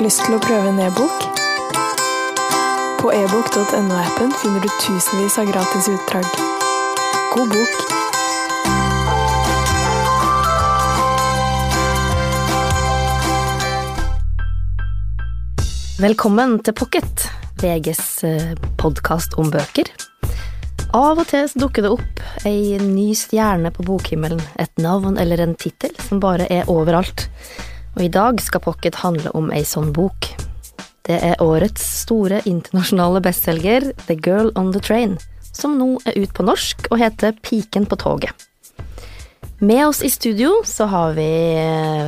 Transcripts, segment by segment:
Lyst til å prøve en e-bok? På ebook.no-appen finner du tusenvis av gratis utdrag. God bok. Velkommen til Pocket, VGs podkast om bøker. Av og til dukker det opp ei ny stjerne på bokhimmelen, et navn eller en tittel som bare er overalt. Og i dag skal Pocket handle om ei sånn bok. Det er årets store internasjonale bestselger The Girl on the Train, som nå er ut på norsk og heter Piken på toget. Med oss i studio så har vi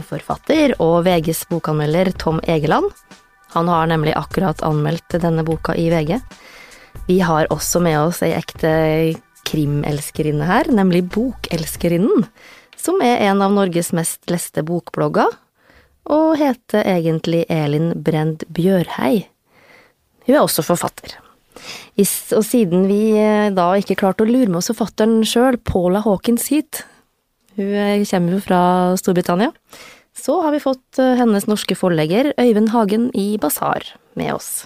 forfatter og VGs bokanmelder Tom Egeland. Han har nemlig akkurat anmeldt denne boka i VG. Vi har også med oss ei ekte krimelskerinne her, nemlig Bokelskerinnen, som er en av Norges mest leste bokblogger, og heter egentlig Elin Brend Bjørhei. Hun er også forfatter. Og siden vi da ikke klarte å lure med oss forfatteren sjøl, Paula Hawkins, hit, hun kommer jo fra Storbritannia, så har vi fått hennes norske forlegger Øyvind Hagen i Basar med oss.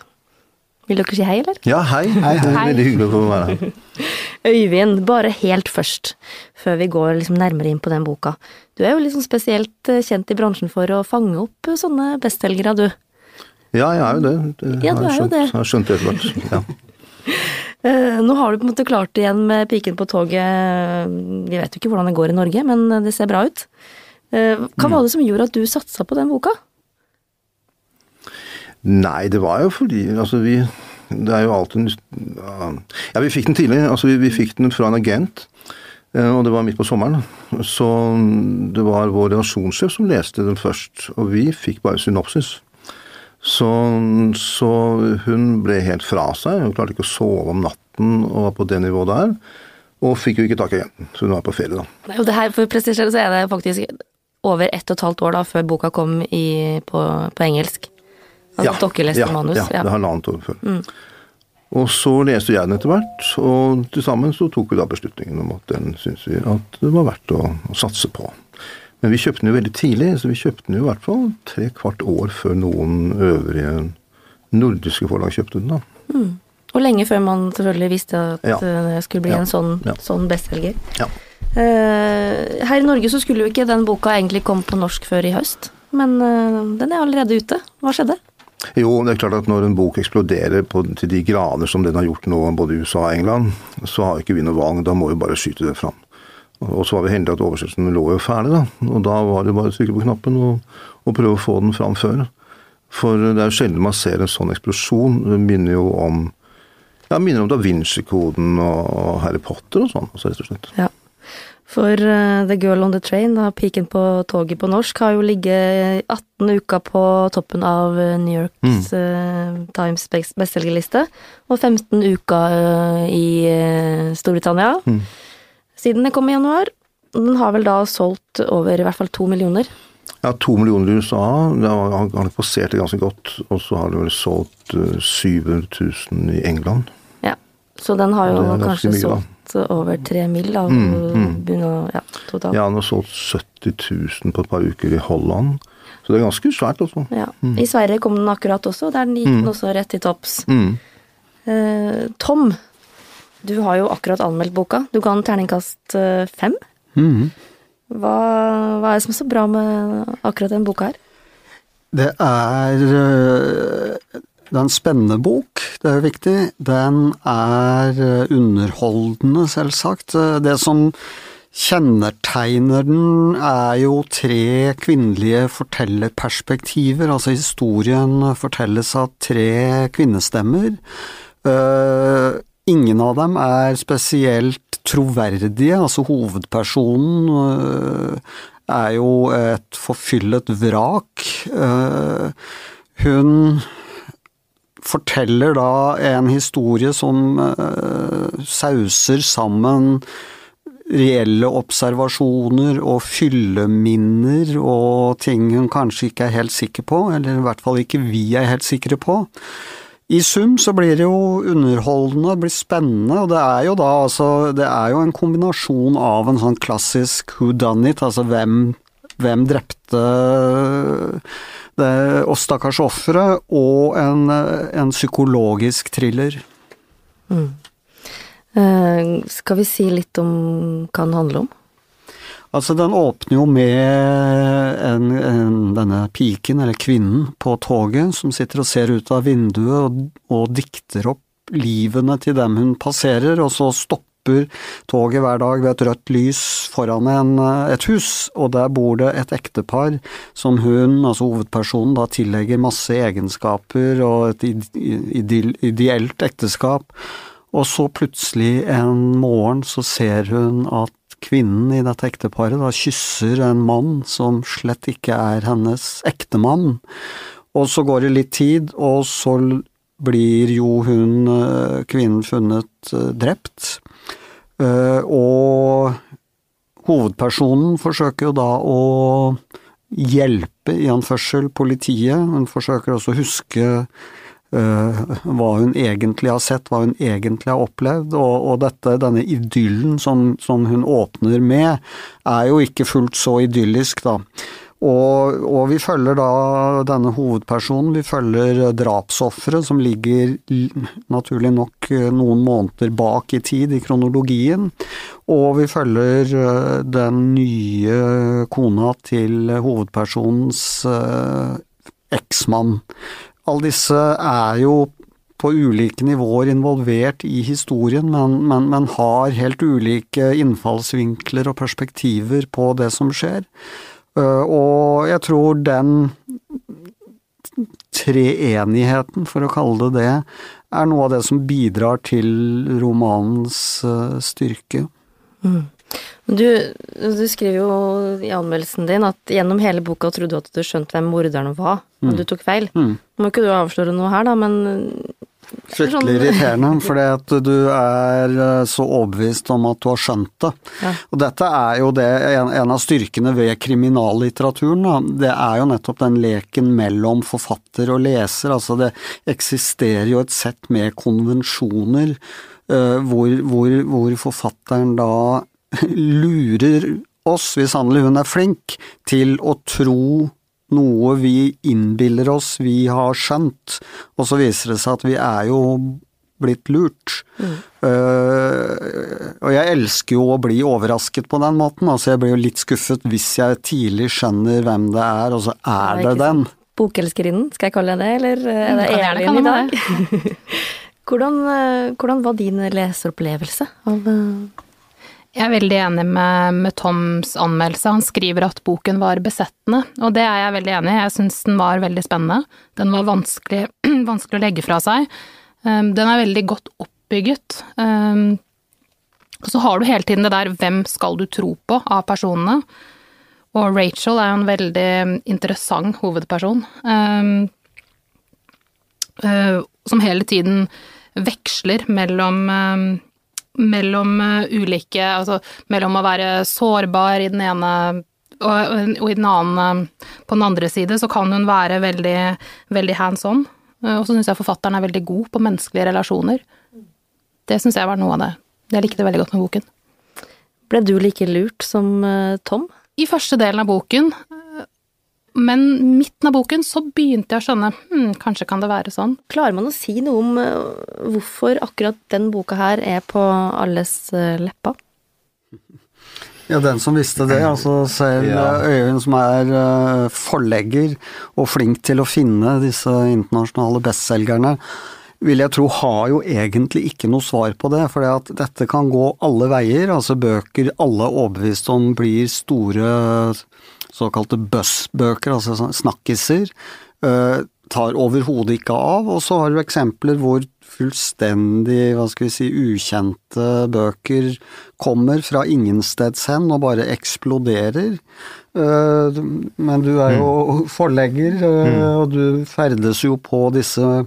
Vil dere si hei, eller? Ja, hei. hei, hei. Det veldig hyggelig å få være her. Øyvind, bare helt først, før vi går liksom nærmere inn på den boka. Du er jo liksom spesielt kjent i bransjen for å fange opp sånne bestselgere, du. Ja, jeg er jo det. det ja, du er jo det. Jeg har skjønt det etter hvert. Ja. Nå har du på en måte klart det igjen med Piken på toget. Vi vet jo ikke hvordan det går i Norge, men det ser bra ut. Hva var det som gjorde at du satsa på den boka? Nei, det var jo fordi altså vi Det er jo alltid Ja, vi fikk den tidlig. Altså vi, vi fikk den fra en agent. Og det var midt på sommeren. Så det var vår redaksjonssjef som leste den først. Og vi fikk bare synopsis. Så, så hun ble helt fra seg. Hun klarte ikke å sove om natten og var på det nivået der. Og fikk jo ikke tak i jenten, så hun var på ferie da. Og det her, For prestisjere så er det faktisk over ett og et halvt år da, før boka kom i, på, på engelsk. Altså, ja, dere leste ja, manus? Ja, det er halvannet år før. Mm. Og så leste jeg den etter hvert, og til sammen så tok vi da beslutningen om at den syntes vi at det var verdt å, å, satse på. Men vi kjøpte den jo veldig tidlig, så vi kjøpte den jo i hvert fall tre kvart år før noen øvrige nordiske forlag kjøpte den. da. Mm. Og lenge før man selvfølgelig visste at ja. det skulle bli en sånn, sånn bestselger. Ja. Uh, her i Norge så skulle jo ikke den boka egentlig komme på norsk før i høst, men uh, den er allerede ute. Hva skjedde? Jo, det er klart at når en bok eksploderer på, til de grader som den har gjort nå, både i USA og England, så har ikke vi noe valg. Da må vi bare skyte det fram. Og så var vi heldige at oversettelsen lå jo ferdig, da. Og da var det bare å trykke på knappen og, og, prøve å få den fram før. For det er jo sjelden man ser en sånn eksplosjon. Det minner jo om ja, minner om Da Vinci-koden og Harry Potter og sånn, altså, rett og slett. Ja. For uh, The Girl on the Train, da, Piken på toget på norsk, har jo ligget 18 uker på toppen av New Yorks mm. uh, Times bestselgerliste, og 15 uker uh, i Storbritannia. Mm. Siden den kom i januar. Den har vel da solgt over i hvert fall to millioner? Ja, to millioner i USA. Det har, har passert det ganske godt. Og så har det vel solgt 700 000 i England. Ja, så den har jo kanskje mye, solgt over tre mil da, mm, mm. ja, totalt. Ja, han har solgt 70 000 på et par uker i Holland. Så det er ganske svært, altså. Ja. Mm. I Sverige kom den akkurat også, der gikk den også rett til topps. Eh, Tom, du har jo akkurat anmeldt boka. Du ga den terningkast fem. Hva, hva, er det som er så bra med akkurat den boka her? Det er det er en spennende bok, det er jo viktig. Den er underholdende, selvsagt. Det som kjennetegner den, er jo tre kvinnelige fortellerperspektiver. Altså historien fortelles av tre kvinnestemmer. Ingen av dem er spesielt troverdige, altså hovedpersonen er jo et forfyllet vrak. Hun forteller da en historie som uh, sauser sammen reelle observasjoner og fylleminner og ting hun kanskje ikke er helt sikker på, eller i hvert fall ikke vi er helt sikre på. I sum så blir det jo underholdende, det blir spennende, og det er jo da altså Det er jo en kombinasjon av en sånn klassisk who done it, altså hvem, hvem drepte og stakkars ofre, og en, en psykologisk thriller. Mm. Eh, skal vi si litt om hva den handler om? Altså, den åpner jo med en, en, denne piken, eller kvinnen, på toget, som sitter og ser ut av vinduet og, og dikter opp livene til dem hun passerer, og så stopper toget hver dag ved et rødt lys foran en, et hus, og der bor det et ektepar som hun, altså hovedpersonen, da tillegger masse egenskaper og et ideelt ekteskap. Og så plutselig en morgen så ser hun at kvinnen i dette ekteparet da kysser en mann som slett ikke er hennes ektemann. Og så går det litt tid, og så blir jo hun, eh, kvinnen, funnet eh, drept. Eh, og hovedpersonen forsøker jo da å hjelpe, i anførsel, politiet. Hun forsøker også å huske uh, hva hun egentlig har sett, hva hun egentlig har opplevd. Og, og dette, denne idyllen som, som, hun åpner med, er jo ikke fullt så idyllisk, da. Og, og, vi følger da denne hovedpersonen, vi følger drapsofferet som ligger naturlig nok noen måneder bak i tid i kronologien, og vi følger eh, den nye kona til hovedpersonens eh, eksmann. Alle disse er jo på ulike nivåer involvert i historien, men, men, men, har helt ulike innfallsvinkler og perspektiver på det som skjer. Eh, og jeg tror den treenigheten, for å kalle det det, er noe av det som bidrar til romanens eh, styrke. Mm. Du, du, skriver jo i anmeldelsen din at gjennom hele boka trodde du at du skjønte hvem morderen var, og mm. du tok feil. Mm. Nå må ikke du avsløre noe her, da, men Fryktelig irriterende, fordi at du er eh, så overbevist om at du har skjønt det. Ja. Og dette er jo det, en, en, av styrkene ved kriminallitteraturen. Da. Det er jo nettopp den leken mellom forfatter og leser. Altså det eksisterer jo et sett med konvensjoner uh, hvor, hvor, hvor forfatteren da lurer oss, hvis han eller hun er flink, til å tro noe vi innbiller oss vi har skjønt, og så viser det seg at vi er jo blitt lurt. Mm. Uh, og jeg elsker jo å bli overrasket på den måten, altså jeg blir jo litt skuffet hvis jeg tidlig skjønner hvem det er, og så er det, det den. Bokelskerinnen, skal jeg kalle det det, eller er det Elin i dag? hvordan, eh, hvordan, var din leseropplevelse av uh jeg er veldig enig med, med, Toms anmeldelse. Han skriver at boken var besettende, og det er jeg veldig enig i. Jeg syns den var veldig spennende. Den var vanskelig, vanskelig å legge fra seg. Um, den er veldig godt oppbygget. Um, og så har du hele tiden det der hvem skal du tro på av personene? Og Rachel er jo en veldig interessant hovedperson. Um, uh, som hele tiden veksler mellom mellom eh, ulike Altså mellom å være sårbar i den ene og, og, i den annen eh, På den andre side så kan hun være veldig, veldig hands on. Eh, og så syns jeg forfatteren er veldig god på menneskelige relasjoner. Det syns jeg var noe av det. Jeg likte veldig godt med boken. Ble du like lurt som Tom? I første delen av boken men midten av boken så begynte jeg å skjønne hm, kanskje kan det være sånn. Klarer man å si noe om eh, hvorfor akkurat den boka her er på alles leppa? lepper? Ja, den som visste det. Altså selv ja. Øyvind som er forlegger og flink til å finne disse internasjonale bestselgerne, vil jeg tro har jo egentlig ikke noe svar på det. For dette kan gå alle veier. Altså bøker alle er overbevist om blir store såkalte buzzbøker, altså snakkiser, uh, tar overhodet ikke av. Og så har du eksempler hvor fullstendig, hva skal vi si, ukjente bøker kommer fra ingensteds hen og bare eksploderer. Uh, men du er jo mm. forlegger, uh, og du ferdes jo på disse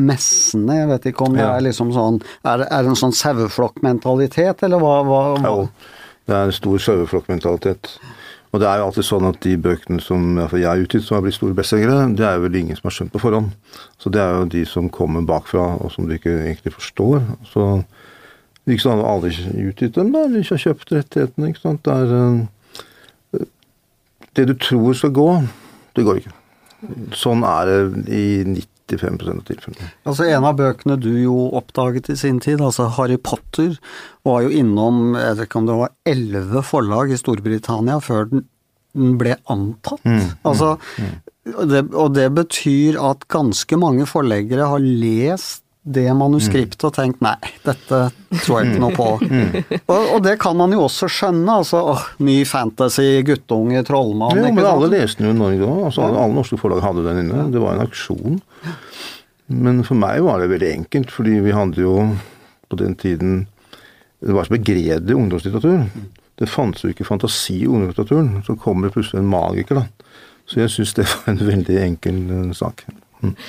messene, jeg vet ikke om det er liksom sånn Er det, en sånn saueflokkmentalitet, eller hva? hva, hva? Jo, det er en stor saueflokkmentalitet. Og det er jo alltid sånn at de bøkene som jeg har utgitt som har blitt store bestselgere, det er jo vel ingen som har skjønt på forhånd. Så det er jo de som kommer bakfra, og som du ikke egentlig forstår. Så ikke sant, aldri utgitt dem, da. De ikke har kjøpt rettighetene, ikke sant. Det er eh, Det du tror skal gå, det går ikke. Sånn er det i 95 av tilfellene. Altså En av bøkene du jo oppdaget i sin tid, altså Harry Potter, var jo innom jeg vet ikke om det var elleve forlag i Storbritannia før den ble antatt. altså, og det, og det betyr at ganske mange forleggere har lest det manuskriptet og tenkt nei, dette tror jeg ikke noe på. Og, og det kan man jo også skjønne. altså, åh, Ny fantasy, guttunge, trollmann ikke men alle leste den jo i Norge òg. Altså, alle, alle norske forlag hadde den inne. Det var en aksjon. Men for meg var det veldig enkelt, fordi vi hadde jo på den tiden Det var som begredelig ungdomslitteratur. Det fantes jo ikke fantasi i ungdomslitteraturen. Så kommer det plutselig en magiker, da. Så jeg syns det var en veldig enkel sak. sak.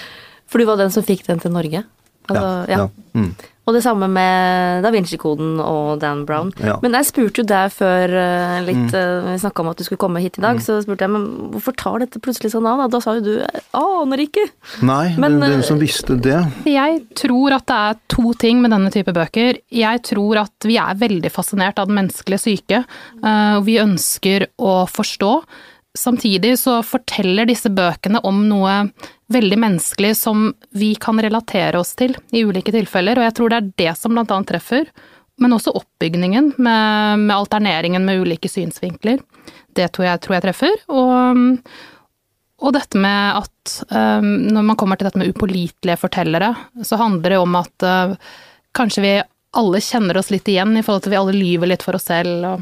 For du var den som fikk den til Norge? Altså, ja. Mm. Og det samme med Da Vinci-koden og Dan Brown. Ja. Men jeg spurte jo deg før litt Mm. eh, Vi snakka om at du skulle komme hit i dag, så spurte jeg men hvorfor tar dette plutselig sånn av? Da, da sa jo du aner ikke. Nei, Men, hvem eh, som visste det Jeg tror at det er to ting med denne type bøker. Jeg tror at vi er veldig fascinert av den menneskelige syke, eh, og vi ønsker å forstå. Samtidig så forteller disse bøkene om noe veldig menneskelig som vi kan relatere oss til i ulike tilfeller, og jeg tror det er det som blant annet treffer. Men også oppbygningen med, med alterneringen med ulike synsvinkler. Det tror jeg, tror jeg treffer. Og, og dette med at um, når man kommer til dette med upålitelige fortellere, så handler det om at uh, kanskje vi alle kjenner oss litt igjen i forhold til at vi alle lyver litt for oss selv. Og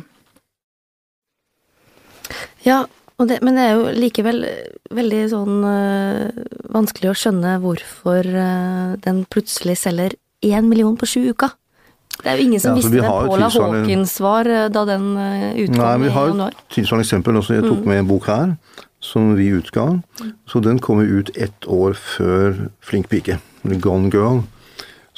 Ja, det, men det er jo likevel veldig sånn øh, vanskelig å skjønne hvorfor øh, den plutselig selger én million på sju uker. Det er jo ingen som Ja, altså, visste Paula tilsvarende- Hawkins var da den utkom Nei, vi har et tilsvarende eksempel. Også. Jeg Mm. tok med en bok her, som vi utga. Så den kom ut ett år før Flink pike, eller Gone Girl.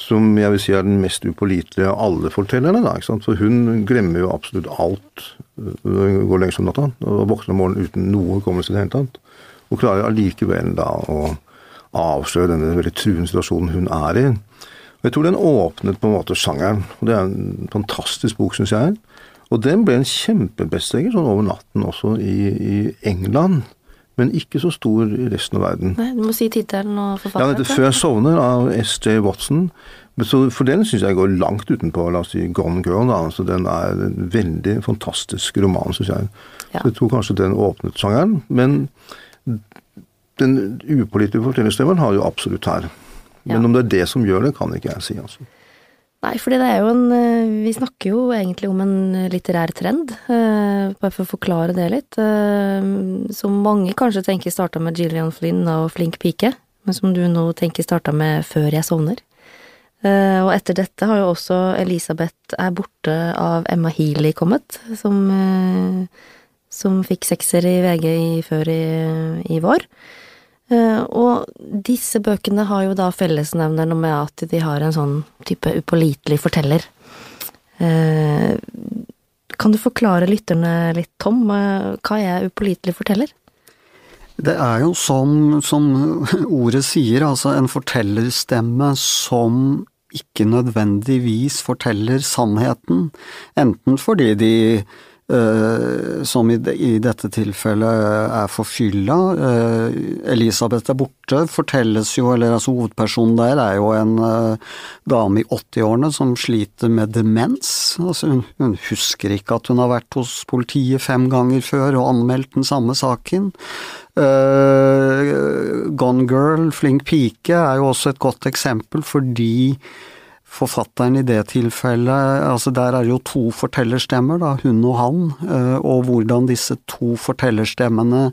Som jeg vil si er den mest upålitelige av alle fortellerne. Da? For hun glemmer jo absolutt alt når hun går lengst om natta. Og våkner om morgenen uten noe hukommelse i det hele tatt. Og klarer allikevel da å avsløre denne veldig truende situasjonen hun er i. Og Jeg tror den åpnet på en måte sjangeren. og Det er en fantastisk bok, syns jeg. Og den ble en kjempebestselger sånn over natten også i, i England. Men ikke så stor i resten av verden. Nei, du må si tittelen og Ja, dette 'Før jeg sovner' av S.J. Watson. Så, for den syns jeg går langt utenpå la oss si, Gone Girl. Da. Så den er en veldig fantastisk roman, syns jeg. Ja. Så jeg tror kanskje den åpnet sjangeren. Men den upålitelige fortellerstemmen har jo absolutt her. Men Ja. om det er det som gjør det, kan ikke jeg si. altså. Nei, fordi det er jo en øh, Vi snakker jo egentlig om en litterær trend, øh, bare for å forklare det litt. øh, Som mange kanskje tenker starta med Gillian Flynn og Flink pike, men som du nå tenker starta med Før jeg sovner. Eh, Og etter dette har jo også Elisabeth er borte av Emma Healy kommet, som, som fikk sekser i VG i, før i, i vår. Eh, Og disse bøkene har jo da fellesnevneren med at de har en sånn type upålitelig forteller. Eh, Kan du forklare lytterne litt, Tom? eh, Hva er upålitelig forteller? Det er jo som, som ordet sier, altså en fortellerstemme som ikke nødvendigvis forteller sannheten. Enten fordi de, som i, dette tilfellet, er forfylla. Eh, Elisabeth er borte, fortelles jo, eller altså hovedpersonen der er jo en eh, dame i 80-årene som sliter med demens. Altså hun, husker ikke at hun har vært hos politiet fem ganger før og anmeldt den samme saken. Eh, Gone Girl, Flink pike, er jo også et godt eksempel fordi forfatteren i det tilfellet, altså der er jo to fortellerstemmer, da, hun og han, eh, og hvordan disse to fortellerstemmene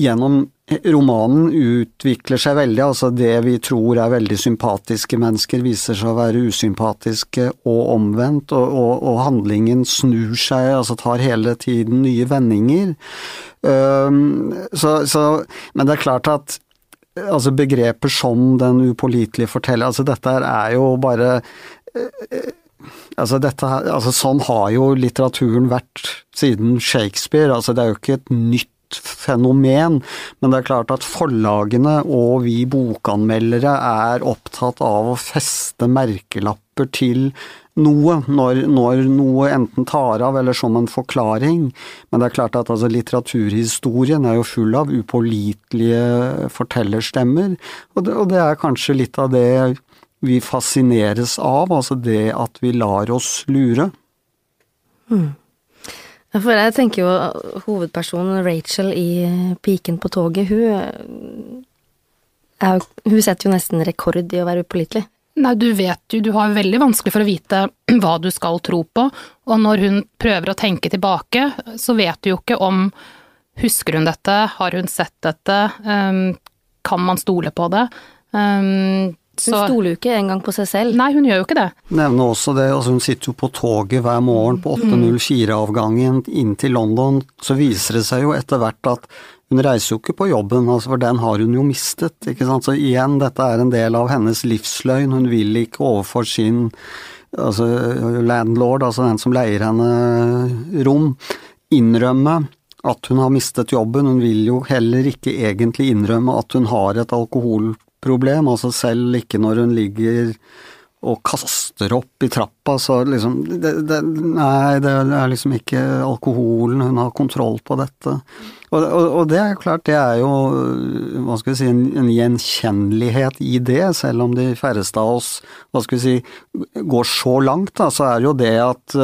gjennom romanen utvikler seg veldig, altså det vi tror er veldig sympatiske mennesker viser seg å være usympatiske og omvendt, og, og, og handlingen snur seg, altså tar hele tiden nye vendinger. Um, så, så, men det er klart at altså begreper som den upålitelige forteller, altså dette er jo bare eh, Altså, dette, altså sånn har jo litteraturen vært siden Shakespeare, altså det er jo ikke et nytt fenomen. Men det er klart at forlagene og vi bokanmeldere er opptatt av å feste merkelapper til noe, når, når, noe enten tar av eller som en forklaring. Men det er klart at altså, litteraturhistorien er jo full av upålitelige fortellerstemmer, og det, og det er kanskje litt av det vi fascineres av, altså det at vi lar oss lure. Mm. For jeg tenker jo hovedpersonen Rachel i Piken på toget, hun, er, hun setter jo nesten rekord i å være upålitelig. Nei, du vet jo, du har veldig vanskelig for å vite hva du skal tro på, og når hun prøver å tenke tilbake, så vet du jo ikke om Husker hun dette? Har hun sett dette? Um, kan man stole på det? Um, så, hun stoler jo ikke engang på seg selv. Nei, hun gjør jo ikke det. Nevne også det, altså hun sitter jo på toget hver morgen på 8.04-avgangen inn til London, så viser det seg jo etter hvert at hun reiser jo ikke på jobben, altså for den har hun jo mistet, ikke sant. Så igjen, dette er en del av hennes livsløgn, hun vil ikke overfor sin altså landlord, altså den som leier henne rom, innrømme at hun har mistet jobben. Hun vil jo heller ikke egentlig innrømme at hun har et alkoholproblem, altså selv ikke når hun ligger og kaster opp i trappa, så liksom det, det, Nei, det er liksom ikke alkoholen, hun har kontroll på dette. Og, og, og, det er klart, det er jo hva skal vi si, en, en, gjenkjennelighet i det, selv om de færreste av oss hva skal vi si, går så langt, da, så er jo det at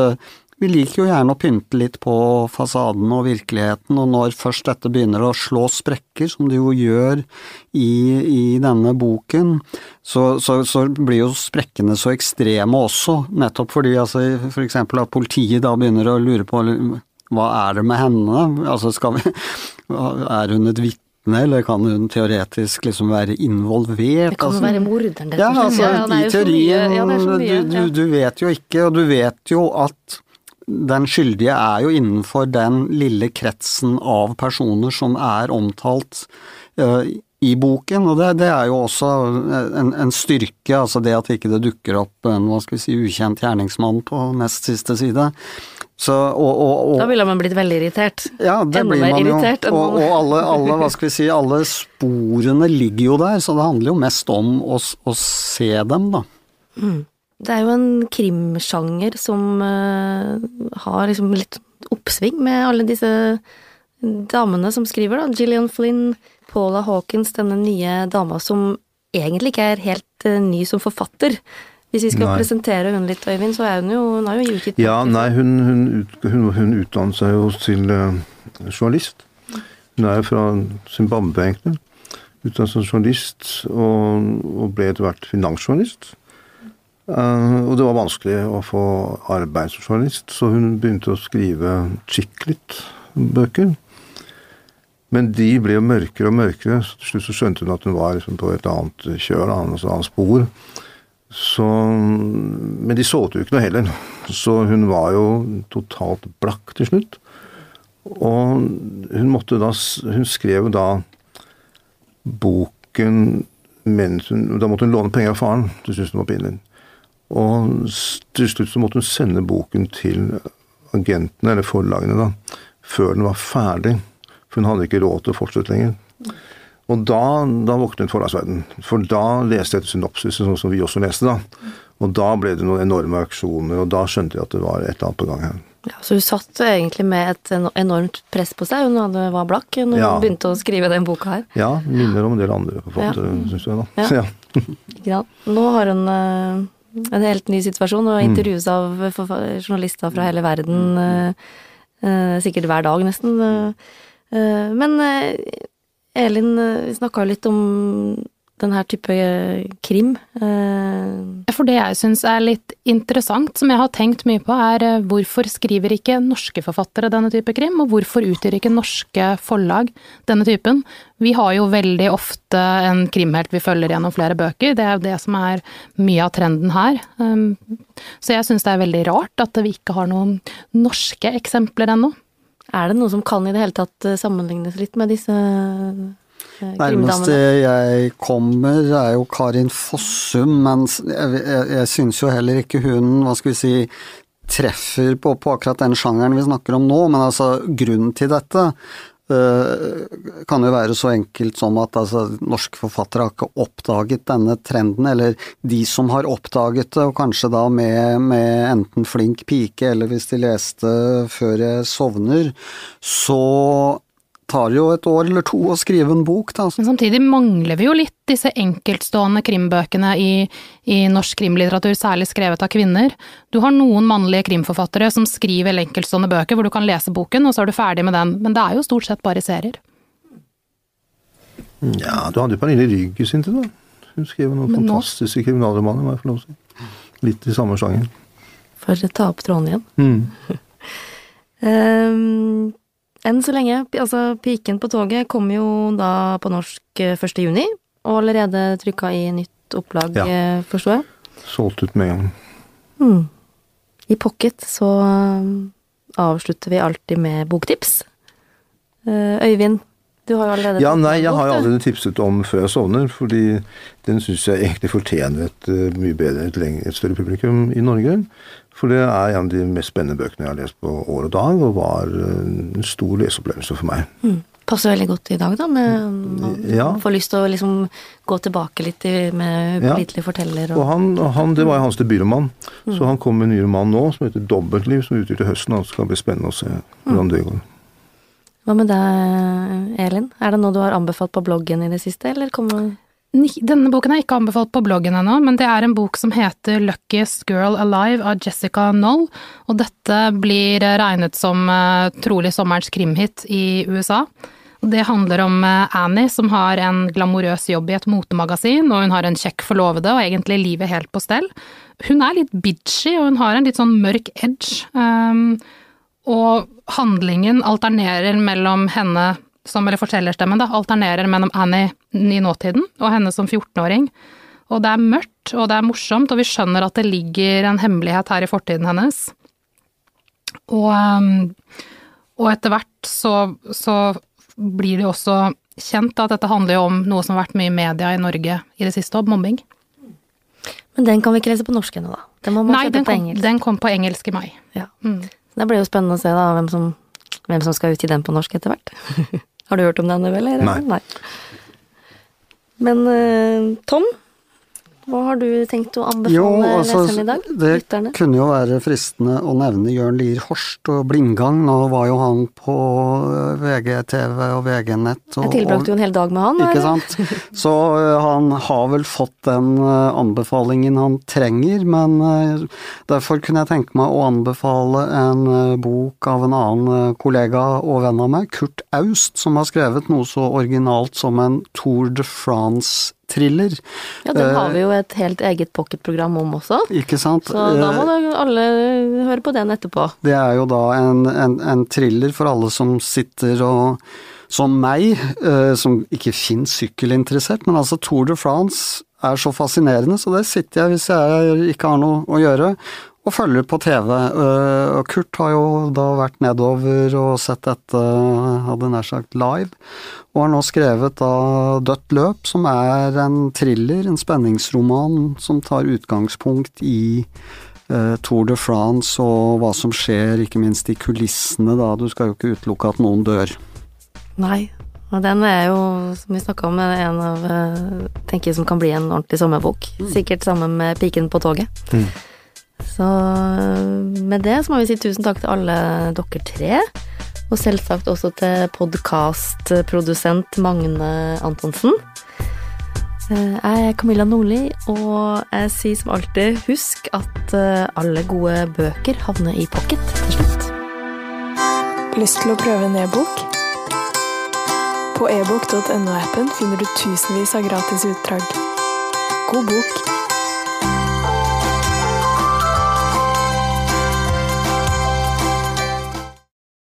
vi liker jo gjerne å pynte litt på fasaden og virkeligheten, og når først dette begynner å slå sprekker, som det jo gjør i, i denne boken, så, så, så, blir jo sprekkene så ekstreme også, nettopp fordi altså, for eksempel at politiet da begynner å lure på hva er det med henne, altså skal vi, er hun et vitne? eller kan hun teoretisk liksom være involvert? Det kan jo altså, være morderen, Ja, altså, ja, i teorien, ja, mye, du, du, du, vet jo ikke, og du vet jo at den skyldige er jo innenfor den lille kretsen av personer som er omtalt uh, i boken, og det, det, er jo også en, en, styrke, altså det at ikke det dukker opp en hva skal vi si, ukjent gjerningsmann på nest siste side. Så, og, og, og, da ville man blitt veldig irritert. Ja, det Enda blir man jo. Og, alle, alle, hva skal vi si, alle sporene ligger jo der, så det handler jo mest om å, å se dem, da. Mm. Det er jo en krimsjanger som uh, har liksom litt oppsving med alle disse damene som skriver, da. Gillian Flynn, Paula Hawkins, denne nye dama som egentlig ikke er helt uh, ny som forfatter. Hvis vi skal nei. presentere hun litt, Øyvind, så er hun jo Hun har jo utgitt Ja, nei, hun, hun, hun, hun utdannet seg jo til uh, journalist. Hun er jo fra Zimbabwe, egentlig. Utdannet som journalist, og, og ble etter hvert finansjournalist. Uh, og det var vanskelig å få arbeid så hun begynte å skrive chiclet-bøker. Men de ble jo mørkere og mørkere, så til slutt så skjønte hun at hun var liksom på et annet kjør, et annet spor. Så, men de solgte jo ikke noe heller, så hun var jo totalt blakk til slutt. Og hun da Hun skrev da boken hun Da måtte hun låne penger av faren, det syntes hun var pinlig. Og til slutt så måtte hun sende boken til agentene, eller forlagene, da, før den var ferdig. For hun hadde ikke råd til å fortsette lenger. Og da, da våknet forlagsverdenen. For da leste jeg et synopsis, sånn som vi også leste, da. Og da ble det noen enorme auksjoner, og da skjønte jeg at det var et eller annet på gang her. Ja, Så hun satt egentlig med et enormt press på seg, hun var blakk når ja. hun begynte å skrive den boka her? Ja, minner om en del andre forfattere, ja. syns jeg da. Ja. ja. Nå har hun eh, en helt ny situasjon, og intervjues av journalister fra hele verden eh, eh, sikkert hver dag, nesten. Eh, men Elin, vi snakka jo litt om den her type krim. Eh, For det jeg syns er litt interessant, som jeg har tenkt mye på, er eh, hvorfor skriver ikke norske forfattere denne type krim, og hvorfor utgjør ikke norske forlag denne typen? Vi har jo veldig ofte en krimhelt vi følger gjennom flere bøker, det er jo det som er mye av trenden her. Um, så jeg syns det er veldig rart at vi ikke har noen norske eksempler ennå. Er det noe som kan i det hele tatt eh, sammenlignes litt med disse Nærmeste jeg kommer er jo Karin Fossum, men jeg, jeg, jeg syns jo heller ikke hun, hva skal vi si, treffer på, på, akkurat den sjangeren vi snakker om nå. Men altså, grunnen til dette eh, kan jo være så enkelt som at altså, norske forfattere har ikke oppdaget denne trenden, eller de som har oppdaget det, og kanskje da med, med enten Flink pike, eller hvis de leste Før jeg sovner, så tar jo et år eller to å skrive en bok, da. Men samtidig mangler vi jo litt disse enkeltstående krimbøkene i, i norsk krimlitteratur, særlig skrevet av kvinner. Du har noen mannlige krimforfattere som skriver enkeltstående bøker hvor du kan lese boken, og så er du ferdig med den, men det er jo stort sett bare serier. Ja, du hadde jo Pernille Rygg i sin tid, da. Hun skrev noen Men nå- fantastiske kriminalromaner, må jeg få lov til å si. Litt i samme sjanger. For å ta opp tråden igjen. Mm. Enn så lenge, altså Piken på toget kommer jo da på norsk eh, 1. juni, og allerede trykka i nytt opplag, Ja. eh, forstår jeg. Solgt ut med en gang. Mm. I Pocket så um, avslutter vi alltid med boktips. Eh, Øyvind, du har jo allerede Ja, nei, jeg har jo allerede tipset om Før jeg sovner, fordi den syns jeg egentlig fortjener et eh, mye bedre, et, lengre, et større publikum i Norge. For det er en av de mest spennende bøkene jeg har lest på år og dag, og var eh, en stor leseopplevelse for meg. Mm. Passer veldig godt i dag, da. Med, man Ja. får lyst til å liksom gå tilbake litt med med Ja. forteller. Og Og, han, og han, Det var jo hans debutroman, så han kom med en ny roman nå som heter 'Dobbeltliv', som er ute til høsten. og Det skal bli spennende å se hvordan det går. hva med deg, Elin? Er det noe du har anbefalt på bloggen i det siste, eller kommer Denne boken er ikke anbefalt på bloggen ennå, men det er en bok som heter Luckiest Girl Alive av Jessica Knoll, og dette blir regnet som eh, trolig sommerens krimhit i USA. Det handler om eh, Annie som har en glamorøs jobb i et motemagasin, og hun har en kjekk forlovede og egentlig livet helt på stell. Hun er litt bitchy, og hun har en litt sånn mørk edge. Um, og handlingen alternerer mellom henne som, eller fortellerstemmen, da, alternerer mellom Annie i nåtiden og henne som 14-åring. Og det er mørkt, og det er morsomt, og vi skjønner at det ligger en hemmelighet her i fortiden hennes. Og, um, og etter hvert så, så blir det jo også kjent at dette handler jo om noe som har vært mye i media i Norge i det siste, om mobbing. Men den kan vi ikke lese på norsk ennå, da. Den må man Nei, den på kom, engelsk. den kom på engelsk i mai. Ja. Mm. Det blir jo spennende å se da hvem som, hvem som skal ut i den på norsk etter hvert. har du hørt om denne, eller? Nei. Men eh, Tom, hva har du tenkt å anbefale Jo, altså, leserne i dag? det Lytterne? kunne jo være fristende å nevne Jørn Lier Horst og Blindgang. Nå var jo han på VGTV og VG-nett. Jeg tilbrakte jo en hel dag med han. Ikke sant. Så eh, han har vel fått den eh, anbefalingen han trenger, men derfor kunne jeg tenke meg å anbefale en bok av en annen kollega og venn av meg, Kurt Aust, som har skrevet noe så originalt som en Tour de France-thriller. Ja, den har vi jo et helt eget pocketprogram om også. Ikke sant? Så da må Eh, da alle høre på den etterpå. Det er jo da en, en, en thriller for alle som sitter og som meg, eh, som ikke finnes sykkelinteressert, men altså Tour de France er så fascinerende, så der sitter jeg hvis jeg ikke har noe å gjøre, og følger på TV. Eh, og Kurt har jo da vært nedover og sett dette, hadde nær sagt live, og har nå skrevet da Dødt løp, som er en thriller, en spenningsroman som tar utgangspunkt i eh, Tour de France og hva som skjer, ikke minst i kulissene, da. Du skal jo ikke utelukke at noen dør. Nei. Og den er jo, som vi snakka om, en av eh, tenker jeg som kan bli en ordentlig sommerbok. Sikkert sammen med Piken på toget. Mm. Så eh, med det så må vi si tusen takk til alle dere tre. Og selvsagt også til podkastprodusent Magne Antonsen. Eh, Jeg er Camilla Nordli, og jeg sier som alltid husk at eh, alle gode bøker havner i pocket til slutt. Lyst til å prøve en e-bok? På ebook.no-appen finner du tusenvis av gratis utdrag. God bok